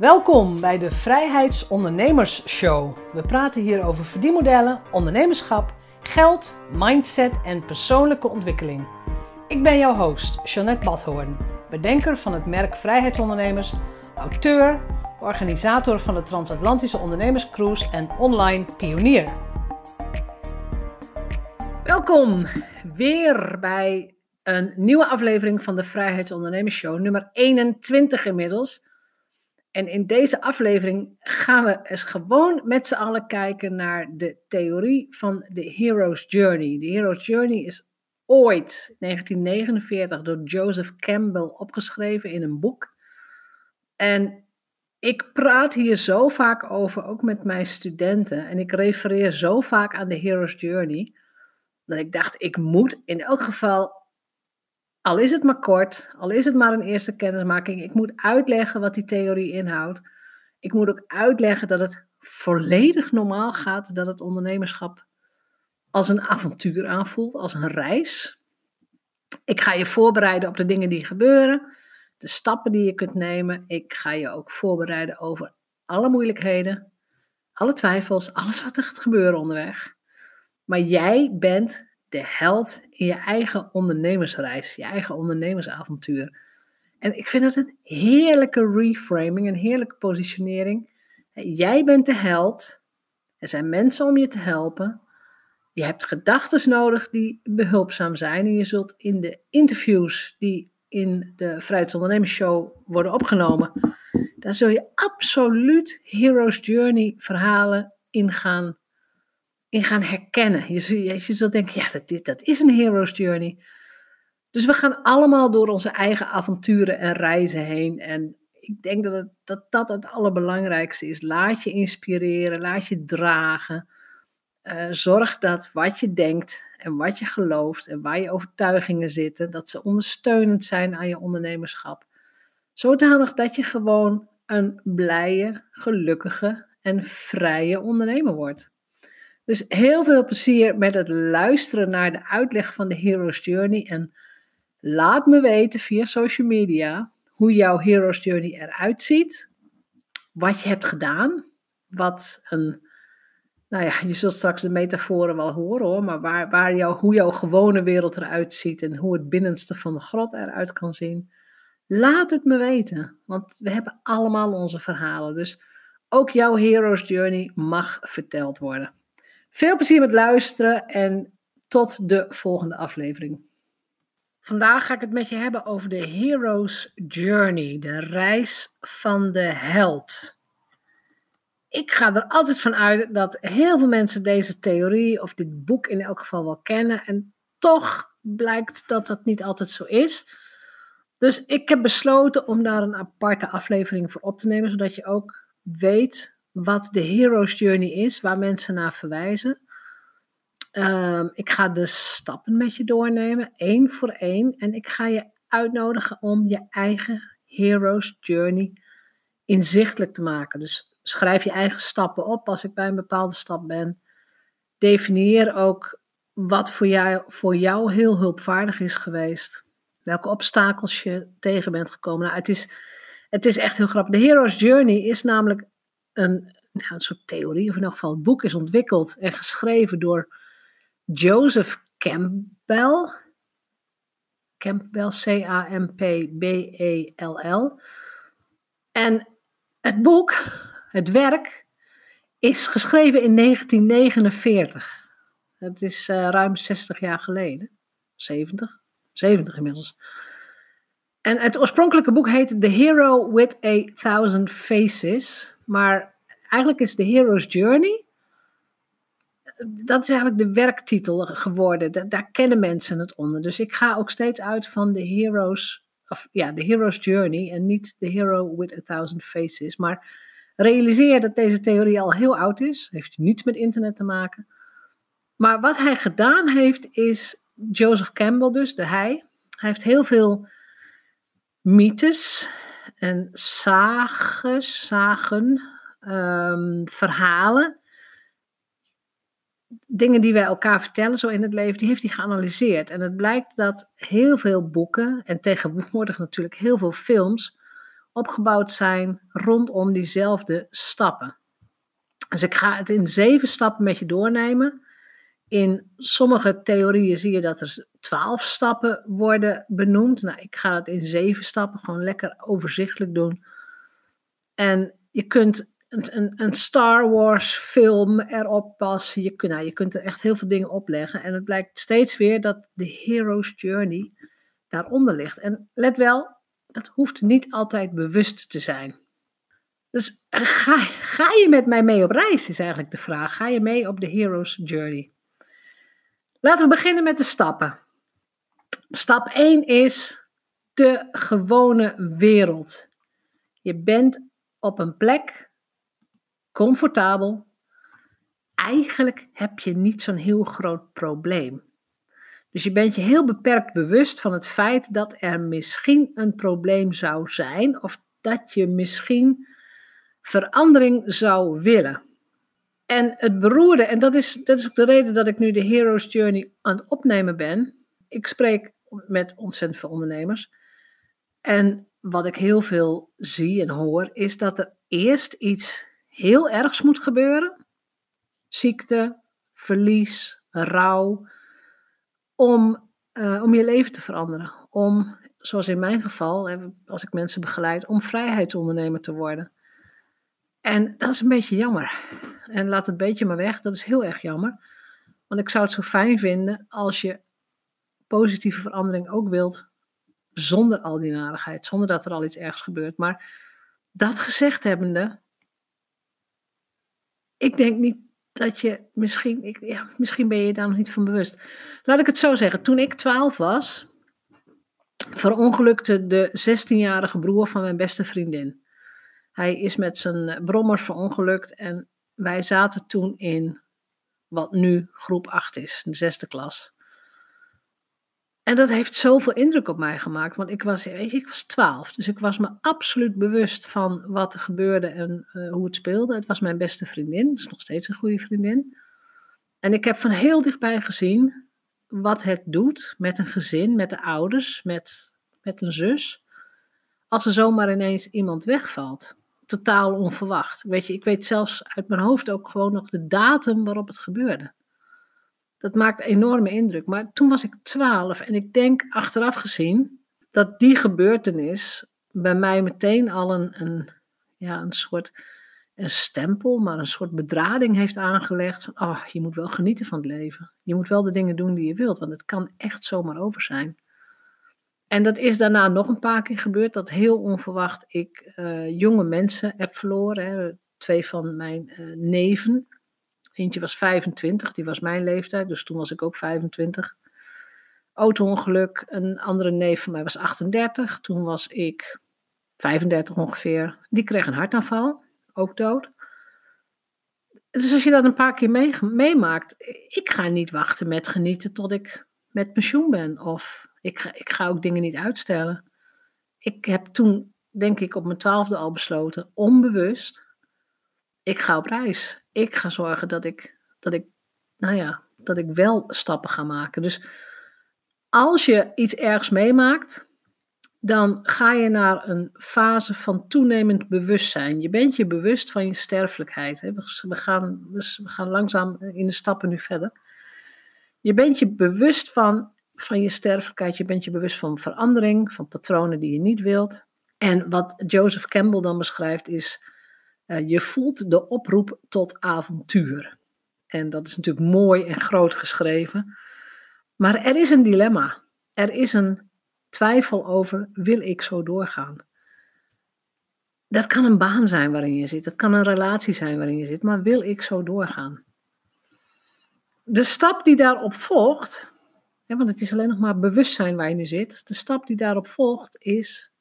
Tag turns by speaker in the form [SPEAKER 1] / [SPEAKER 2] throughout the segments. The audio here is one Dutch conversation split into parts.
[SPEAKER 1] Welkom bij de Vrijheidsondernemers Show. We praten hier over verdienmodellen, ondernemerschap, geld, mindset en persoonlijke ontwikkeling. Ik ben jouw host, Jeanette Badhoorn, bedenker van het merk Vrijheidsondernemers, auteur, organisator van de Transatlantische Ondernemerscruise en online pionier. Welkom weer bij een nieuwe aflevering van de Vrijheidsondernemers Show, nummer 21 inmiddels. En in deze aflevering gaan we eens gewoon met z'n allen kijken naar de theorie van de Hero's Journey. De Hero's Journey is ooit 1949 door Joseph Campbell opgeschreven in een boek. En ik praat hier zo vaak over, ook met mijn studenten. En ik refereer zo vaak aan de Hero's Journey. Dat ik dacht, ik moet in elk geval al is het maar kort, al is het maar een eerste kennismaking, ik moet uitleggen wat die theorie inhoudt. Ik moet ook uitleggen dat het volledig normaal gaat, dat het ondernemerschap als een avontuur aanvoelt, als een reis. Ik ga je voorbereiden op de dingen die gebeuren, de stappen die je kunt nemen. Ik ga je ook voorbereiden over alle moeilijkheden, alle twijfels, alles wat er gaat gebeuren onderweg. Maar jij bent de held in je eigen ondernemersreis, je eigen ondernemersavontuur. En ik vind het een heerlijke reframing, een heerlijke positionering. Jij bent de held. Er zijn mensen om je te helpen. Je hebt gedachten nodig die behulpzaam zijn. En je zult in de interviews die in de Vrijheidsondernemersshow worden opgenomen, daar zul je absoluut Hero's Journey verhalen in gaan in gaan herkennen. Je, zult denken, ja, dat, dat is een hero's journey. Dus we gaan allemaal door onze eigen avonturen en reizen heen. En ik denk dat het, dat, dat het allerbelangrijkste is. Laat je inspireren, laat je dragen. Uh, zorg dat wat je denkt en wat je gelooft en waar je overtuigingen zitten, dat ze ondersteunend zijn aan je ondernemerschap. Zodanig dat je gewoon een blije, gelukkige en vrije ondernemer wordt. Dus heel veel plezier met het luisteren naar de uitleg van de Hero's Journey. En laat me weten via social media hoe jouw Hero's Journey eruit ziet. Wat je hebt gedaan. Wat een. Nou ja, je zult straks de metaforen wel horen hoor. Maar waar, waar jou, hoe jouw gewone wereld eruit ziet. En hoe het binnenste van de grot eruit kan zien. Laat het me weten. Want we hebben allemaal onze verhalen. Dus ook jouw Hero's Journey mag verteld worden. Veel plezier met luisteren en tot de volgende aflevering. Vandaag ga ik het met je hebben over de Hero's Journey, de reis van de held. Ik ga er altijd van uit dat heel veel mensen deze theorie of dit boek in elk geval wel kennen en toch blijkt dat dat niet altijd zo is. Dus ik heb besloten om daar een aparte aflevering voor op te nemen, zodat je ook weet wat de Hero's Journey is, waar mensen naar verwijzen. Ehm, ik ga de stappen met je doornemen, één voor één. En ik ga je uitnodigen om je eigen Hero's Journey inzichtelijk te maken. Dus schrijf je eigen stappen op als ik bij een bepaalde stap ben. Definieer ook wat voor jou, voor jou heel hulpvaardig is geweest. Welke obstakels je tegen bent gekomen. Nou, het, is, het is echt heel grappig. De Hero's Journey is namelijk een, nou, een soort theorie, of in elk geval het boek is ontwikkeld en geschreven door Joseph Campbell. Campbell, C-A-M-P-B-E-L-L. En het boek, het werk, is geschreven in 1949. Het is uh, ruim 60 jaar geleden. 70? 70 inmiddels. En het oorspronkelijke boek heet The Hero with a Thousand Faces. Maar eigenlijk is The Hero's Journey. Dat is eigenlijk de werktitel geworden. daar kennen mensen het onder. Dus ik ga ook steeds uit van The Hero's, of ja, The Hero's Journey en niet The Hero with a Thousand Faces. Maar realiseer dat deze theorie al heel oud is. Heeft niets met internet te maken. Maar wat hij gedaan heeft is, Joseph Campbell dus, de hij, hij heeft heel veel mythes en zagen, zagen um, verhalen, dingen die wij elkaar vertellen zo in het leven, die heeft hij geanalyseerd. En het blijkt dat heel veel boeken, en tegenwoordig natuurlijk heel veel films, opgebouwd zijn rondom diezelfde stappen. Dus ik ga het in zeven stappen met je doornemen. In sommige theorieën zie je dat er twaalf stappen worden benoemd. Nou, ik ga het in zeven stappen gewoon lekker overzichtelijk doen. En je kunt een, Star Wars film erop passen. Je, nou, je kunt er echt heel veel dingen opleggen. En het blijkt steeds weer dat de hero's journey daaronder ligt. En let wel, dat hoeft niet altijd bewust te zijn. Dus ga, ga je met mij mee op reis, is eigenlijk de vraag. Ga je mee op de hero's journey? Laten we beginnen met de stappen. Stap 1 is de gewone wereld. Je bent op een plek, comfortabel. Eigenlijk heb je niet zo'n heel groot probleem. Dus je bent je heel beperkt bewust van het feit dat er misschien een probleem zou zijn of dat je misschien verandering zou willen. En het beroerde, en dat is, dat is ook de reden dat ik nu de Hero's Journey aan het opnemen ben. Ik spreek met ontzettend veel ondernemers. En wat ik heel veel zie en hoor, is dat er eerst iets heel ergs moet gebeuren. Ziekte, verlies, rouw. Om, uh, om je leven te veranderen. Om, zoals in mijn geval, als ik mensen begeleid, om vrijheidsondernemer te worden. En dat is een beetje jammer. En laat het beetje maar weg, dat is heel erg jammer. Want ik zou het zo fijn vinden als je positieve verandering ook wilt zonder al die narigheid, zonder dat er al iets ergs gebeurt. Maar dat gezegd hebbende, ik denk niet dat je misschien, ik, ja, misschien ben je daar nog niet van bewust. Laat ik het zo zeggen, toen ik 12 was, verongelukte de 16-jarige broer van mijn beste vriendin. Hij is met zijn brommer verongelukt en wij zaten toen in wat nu groep 8 is, de zesde klas. En dat heeft zoveel indruk op mij gemaakt, want ik was, weet je, ik was 12, dus ik was me absoluut bewust van wat er gebeurde en uh, hoe het speelde. Het was mijn beste vriendin, is nog steeds een goede vriendin. En ik heb van heel dichtbij gezien wat het doet met een gezin, met de ouders, met, met een zus, als er zomaar ineens iemand wegvalt totaal onverwacht. Weet je, ik weet zelfs uit mijn hoofd ook gewoon nog de datum waarop het gebeurde. Dat maakt enorme indruk. Maar toen was ik twaalf en ik denk achteraf gezien dat die gebeurtenis bij mij meteen al een, een, ja, een soort een stempel, maar een soort bedrading heeft aangelegd van, oh, je moet wel genieten van het leven. Je moet wel de dingen doen die je wilt, want het kan echt zomaar over zijn. En dat is daarna nog een paar keer gebeurd, dat heel onverwacht ik uh, jonge mensen heb verloren. Hè. Twee van mijn uh, neven. Eentje was 25, die was mijn leeftijd, dus toen was ik ook 25. Auto-ongeluk. Een andere neef van mij was 38, toen was ik 35 ongeveer. Die kreeg een hartaanval, ook dood. Dus als je dat een paar keer meemaakt, ik ga niet wachten met genieten tot ik met pensioen ben of ik ik ga ook dingen niet uitstellen. Ik heb toen, denk ik, op mijn twaalfde al besloten, onbewust, ik ga op reis. Ik ga zorgen dat ik, dat ik, nou ja, dat ik wel stappen ga maken. Dus als je iets ergs meemaakt, dan ga je naar een fase van toenemend bewustzijn. Je bent je bewust van je sterfelijkheid. We gaan, we gaan langzaam in de stappen nu verder. Je bent je bewust van van je sterfelijkheid. Je bent je bewust van verandering, van patronen die je niet wilt. En wat Joseph Campbell dan beschrijft is, uh, je voelt de oproep tot avontuur. En dat is natuurlijk mooi en groot geschreven. Maar er is een dilemma. Er is een twijfel over, wil ik zo doorgaan? Dat kan een baan zijn waarin je zit. Dat kan een relatie zijn waarin je zit. Maar wil ik zo doorgaan? De stap die daarop volgt, want het is alleen nog maar bewustzijn waar je nu zit. De stap die daarop volgt is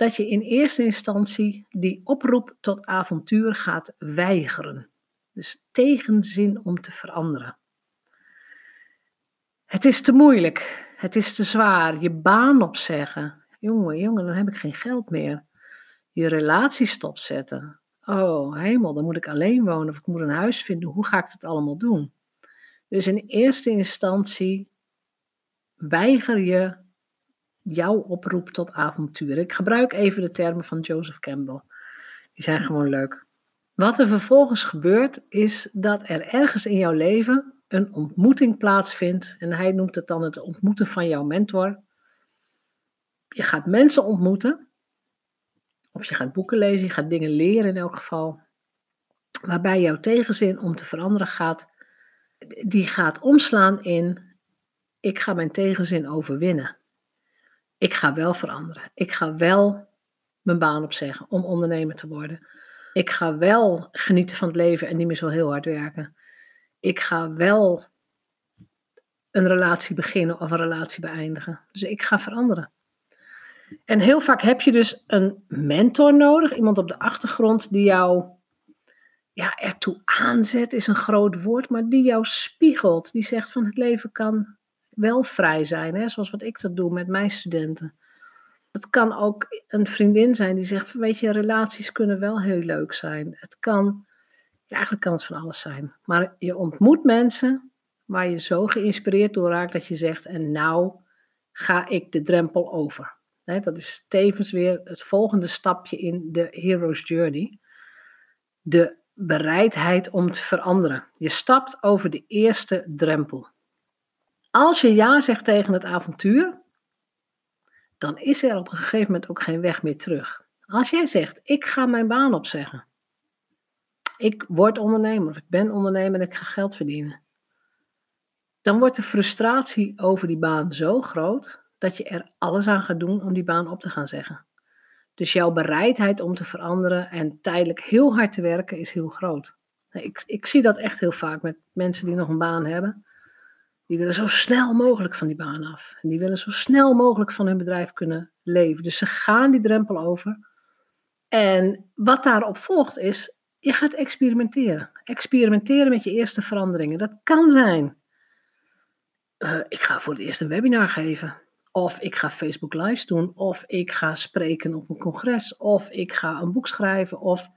[SPEAKER 1] dat je in eerste instantie die oproep tot avontuur gaat weigeren. Dus tegenzin om te veranderen. Het is te moeilijk, het is te zwaar, je baan opzeggen. Jongen, jongen, dan heb ik geen geld meer. Je relatie stopzetten. Oh, hemel, dan moet ik alleen wonen of ik moet een huis vinden. Hoe ga ik dat allemaal doen? Dus in eerste instantie weiger je jou oproept tot avontuur. Ik gebruik even de termen van Joseph Campbell. Die zijn gewoon leuk. Wat er vervolgens gebeurt, is dat er ergens in jouw leven een ontmoeting plaatsvindt. En hij noemt het dan het ontmoeten van jouw mentor. Je gaat mensen ontmoeten. Of je gaat boeken lezen, je gaat dingen leren in elk geval. Waarbij jouw tegenzin om te veranderen gaat, die gaat omslaan in: ik ga mijn tegenzin overwinnen. Ik ga wel veranderen. Ik ga wel mijn baan opzeggen om ondernemer te worden. Ik ga wel genieten van het leven en niet meer zo heel hard werken. Ik ga wel een relatie beginnen of een relatie beëindigen. Dus ik ga veranderen. En heel vaak heb je dus een mentor nodig, iemand op de achtergrond die jou ja, ertoe aanzet, is een groot woord, maar die jou spiegelt. Die zegt van het leven kan wel vrij zijn, hè? zoals wat ik dat doe met mijn studenten. Het kan ook een vriendin zijn die zegt, weet je, relaties kunnen wel heel leuk zijn. Het kan, ja, eigenlijk kan het van alles zijn. Maar je ontmoet mensen waar je zo geïnspireerd door raakt dat je zegt, en nou ga ik de drempel over. dat is tevens weer het volgende stapje in de hero's journey. De bereidheid om te veranderen. Je stapt over de eerste drempel. Als je ja zegt tegen het avontuur, dan is er op een gegeven moment ook geen weg meer terug. Als jij zegt, ik ga mijn baan opzeggen. Ik word ondernemer of ik ben ondernemer en ik ga geld verdienen. Dan wordt de frustratie over die baan zo groot dat je er alles aan gaat doen om die baan op te gaan zeggen. Dus jouw bereidheid om te veranderen en tijdelijk heel hard te werken is heel groot. Ik, ik zie dat echt heel vaak met mensen die nog een baan hebben. Die willen zo snel mogelijk van die baan af. En die willen zo snel mogelijk van hun bedrijf kunnen leven. Dus ze gaan die drempel over. En wat daarop volgt is, je gaat experimenteren. Experimenteren met je eerste veranderingen. Dat kan zijn. Uh, ik ga voor het eerst een webinar geven. Of ik ga Facebook Lives doen. Of ik ga spreken op een congres. Of ik ga een boek schrijven. Of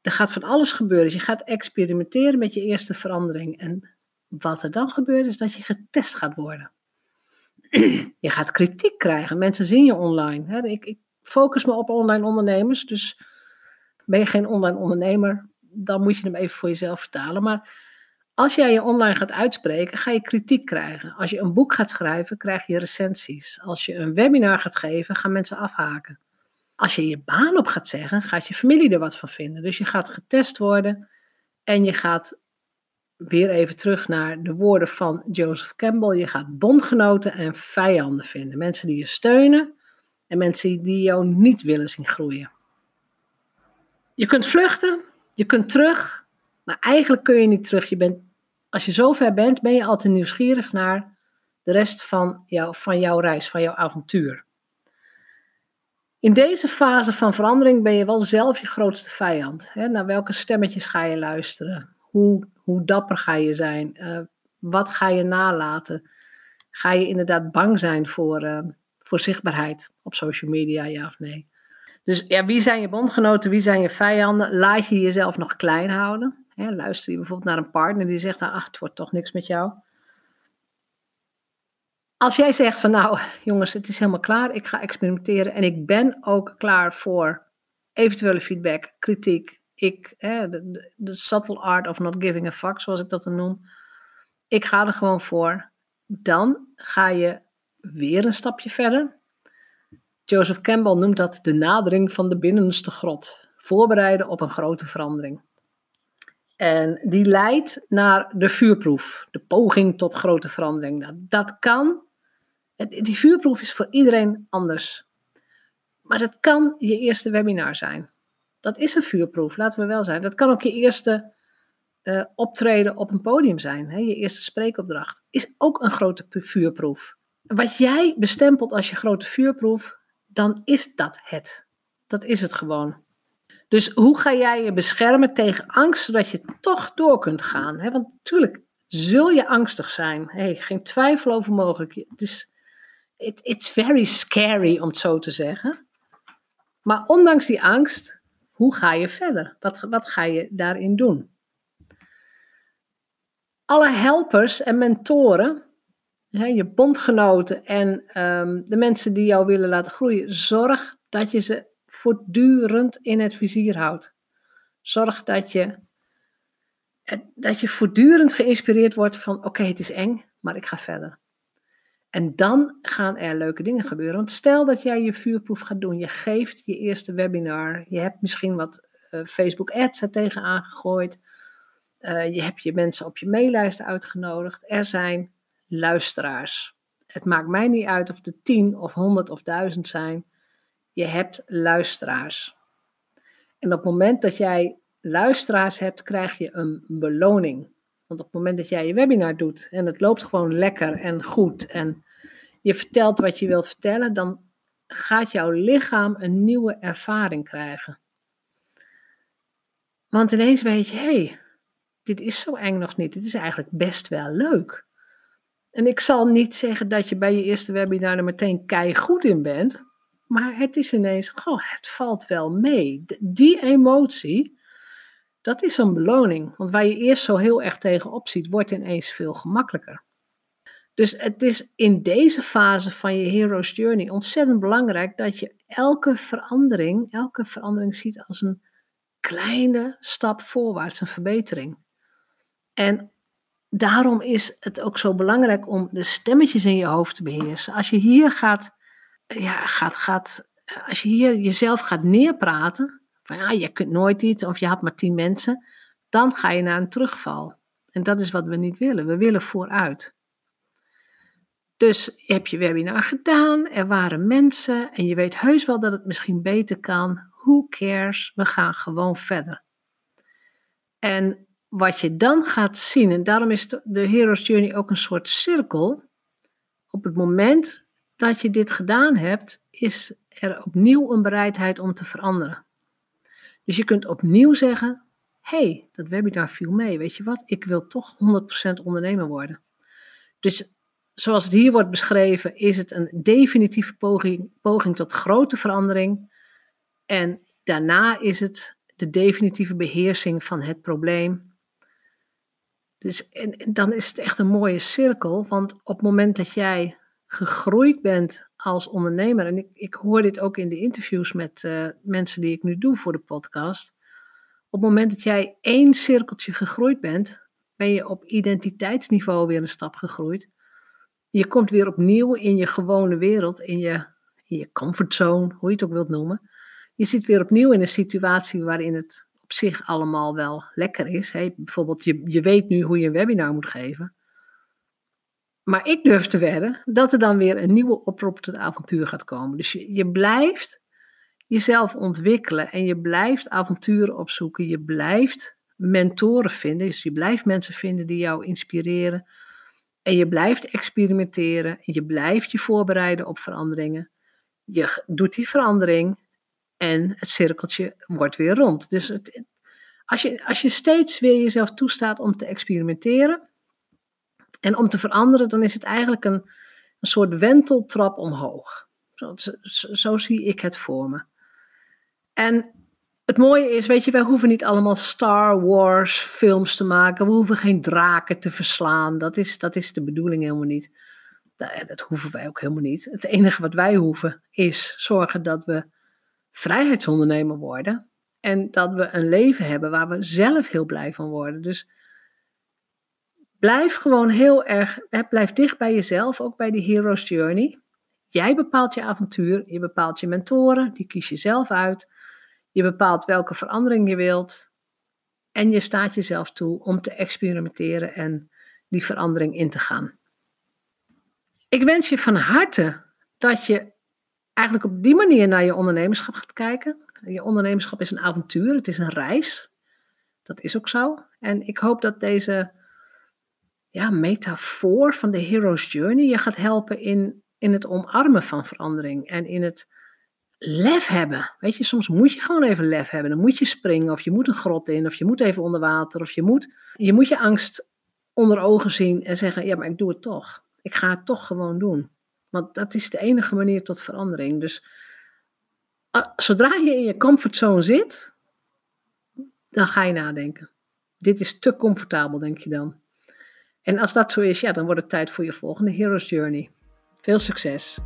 [SPEAKER 1] er gaat van alles gebeuren. Dus je gaat experimenteren met je eerste verandering. En wat er dan gebeurt is dat je getest gaat worden. je gaat kritiek krijgen. Mensen zien je online. Hè? Ik, ik focus me op online ondernemers. Dus ben je geen online ondernemer, dan moet je hem even voor jezelf vertalen. Maar als jij je online gaat uitspreken, ga je kritiek krijgen. Als je een boek gaat schrijven, krijg je recensies. Als je een webinar gaat geven, gaan mensen afhaken. Als je je baan op gaat zeggen, gaat je familie er wat van vinden. Dus je gaat getest worden en je gaat weer even terug naar de woorden van Joseph Campbell. Je gaat bondgenoten en vijanden vinden. Mensen die je steunen en mensen die jou niet willen zien groeien. Je kunt vluchten, je kunt terug, maar eigenlijk kun je niet terug. Je bent, als je zover bent, ben je altijd nieuwsgierig naar de rest van, jou, van jouw reis, van jouw avontuur. In deze fase van verandering ben je wel zelf je grootste vijand. Naar welke stemmetjes ga je luisteren? Hoe, dapper ga je zijn? Uh, wat ga je nalaten? Ga je inderdaad bang zijn voor, uh, voor zichtbaarheid op social media, ja of nee? Dus ja, wie zijn je bondgenoten, wie zijn je vijanden? Laat je jezelf nog klein houden? Hè, luister je bijvoorbeeld naar een partner die zegt, ach, het wordt toch niks met jou. Als jij zegt van nou, jongens, het is helemaal klaar, ik ga experimenteren en ik ben ook klaar voor eventuele feedback, kritiek, ik, de, subtle art of not giving a fuck, zoals ik dat dan noem. Ik ga er gewoon voor. Dan ga je weer een stapje verder. Joseph Campbell noemt dat de nadering van de binnenste grot. Voorbereiden op een grote verandering. En die leidt naar de vuurproef, de poging tot grote verandering. Nou, dat kan. Die vuurproef is voor iedereen anders. Maar dat kan je eerste webinar zijn. Dat is een vuurproef, laten we wel zijn. Dat kan ook je eerste uh, optreden op een podium zijn. Hè? Je eerste spreekopdracht is ook een grote vuurproef. Wat jij bestempelt als je grote vuurproef, dan is dat het. Dat is het gewoon. Dus hoe ga jij je beschermen tegen angst, zodat je toch door kunt gaan? Hè? Want natuurlijk zul je angstig zijn. Hey, geen twijfel over mogelijk. Het is it, it's very scary om het zo te zeggen. Maar ondanks die angst hoe ga je verder? Wat, wat ga je daarin doen? Alle helpers en mentoren je bondgenoten en ehm, de mensen die jou willen laten groeien, zorg dat je ze voortdurend in het vizier houdt. Zorg dat je, dat je voortdurend geïnspireerd wordt van oké, het is eng, maar ik ga verder. En dan gaan er leuke dingen gebeuren. Want stel dat jij je vuurproef gaat doen, je geeft je eerste webinar, je hebt misschien wat uh, Facebook ads er tegenaan gegooid, uh, je hebt je mensen op je maillijst uitgenodigd, er zijn luisteraars. Het maakt mij niet uit of er tien of honderd of duizend zijn. Je hebt luisteraars. En op het moment dat jij luisteraars hebt, krijg je een beloning. Want op het moment dat jij je webinar doet en het loopt gewoon lekker en goed en je vertelt wat je wilt vertellen, dan gaat jouw lichaam een nieuwe ervaring krijgen. Want ineens weet je, hé, hey, dit is zo eng nog niet. Dit is eigenlijk best wel leuk. En ik zal niet zeggen dat je bij je eerste webinar er meteen kei goed in bent. Maar het is ineens, goh, het valt wel mee. Die emotie, dat is een beloning. Want waar je eerst zo heel erg tegenop ziet, wordt ineens veel gemakkelijker. Dus het is in deze fase van je hero's journey ontzettend belangrijk dat je elke verandering, elke verandering ziet als een kleine stap voorwaarts, een verbetering. En daarom is het ook zo belangrijk om de stemmetjes in je hoofd te beheersen. Als je hier gaat, ja, gaat, gaat als je hier jezelf gaat neerpraten, van ja, je kunt nooit iets of je hebt maar tien mensen, dan ga je naar een terugval. En dat is wat we niet willen. We willen vooruit. Dus je hebt je webinar gedaan, er waren mensen en je weet heus wel dat het misschien beter kan. Who cares? We gaan gewoon verder. En wat je dan gaat zien, en daarom is de Hero's Journey ook een soort cirkel. Op het moment dat je dit gedaan hebt, is er opnieuw een bereidheid om te veranderen. Dus je kunt opnieuw zeggen: hey, dat webinar viel mee. Weet je wat? Ik wil toch 100% ondernemer worden. Dus zoals het hier wordt beschreven, is het een definitieve poging, poging tot grote verandering. En daarna is het de definitieve beheersing van het probleem dus en, dan is het echt een mooie cirkel, want op het moment dat jij gegroeid bent als ondernemer, en ik, ik hoor dit ook in de interviews met uh, mensen die ik nu doe voor de podcast, op het moment dat jij één cirkeltje gegroeid bent, ben je op identiteitsniveau weer een stap gegroeid. Je komt weer opnieuw in je gewone wereld, in je, je comfortzone, hoe je het ook wilt noemen. Je zit weer opnieuw in een situatie waarin het op zich allemaal wel lekker is. Hè. Bijvoorbeeld, je, je weet nu hoe je een webinar moet geven. Maar ik durf te wedden dat er dan weer een nieuwe oproep tot avontuur gaat komen. Dus je, je blijft jezelf ontwikkelen en je blijft avonturen opzoeken. Je blijft mentoren vinden. Dus je blijft mensen vinden die jou inspireren. En je blijft experimenteren. En je blijft je voorbereiden op veranderingen. Je doet die verandering en het cirkeltje wordt weer rond. Dus het, als, je, als je steeds weer jezelf toestaat om te experimenteren en om te veranderen, dan is het eigenlijk een, een soort wenteltrap omhoog. Zo, zie ik het voor me. En het mooie is, weet je, wij hoeven niet allemaal Star Wars films te maken. We hoeven geen draken te verslaan. Dat is, dat is de bedoeling helemaal niet. Dat, dat hoeven wij ook helemaal niet. Het enige wat wij hoeven is zorgen dat we vrijheidsondernemer worden. En dat we een leven hebben waar we zelf heel blij van worden. Dus blijf gewoon heel erg, blijf dicht bij jezelf, ook bij die Hero's Journey. Jij bepaalt je avontuur, je bepaalt je mentoren, die kies je zelf uit. Je bepaalt welke verandering je wilt. En je staat jezelf toe om te experimenteren en die verandering in te gaan. Ik wens je van harte dat je eigenlijk op die manier naar je ondernemerschap gaat kijken. Je ondernemerschap is een avontuur, het is een reis. Dat is ook zo. En ik hoop dat deze ja, metafoor van de hero's journey je gaat helpen in, in het omarmen van verandering en in het lef hebben. Weet je, soms moet je gewoon even lef hebben. Dan moet je springen of je moet een grot in of je moet even onder water of je moet je, moet je angst onder ogen zien en zeggen, ja, maar ik doe het toch. Ik ga het toch gewoon doen. Want dat is de enige manier tot verandering. Dus zodra je in je comfortzone zit, dan ga je nadenken. Dit is te comfortabel, denk je dan. En als dat zo is, ja, dan wordt het tijd voor je volgende Hero's Journey. Veel succes!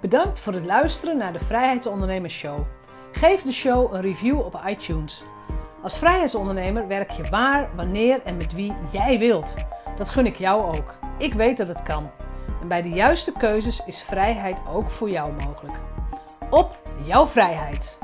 [SPEAKER 1] Bedankt voor het luisteren naar de Vrijheidsondernemers Show. Geef de show een review op iTunes. Als vrijheidsondernemer werk je waar, wanneer en met wie jij wilt. Dat gun ik jou ook. Ik weet dat het kan. En bij de juiste keuzes is vrijheid ook voor jou mogelijk. Op jouw vrijheid!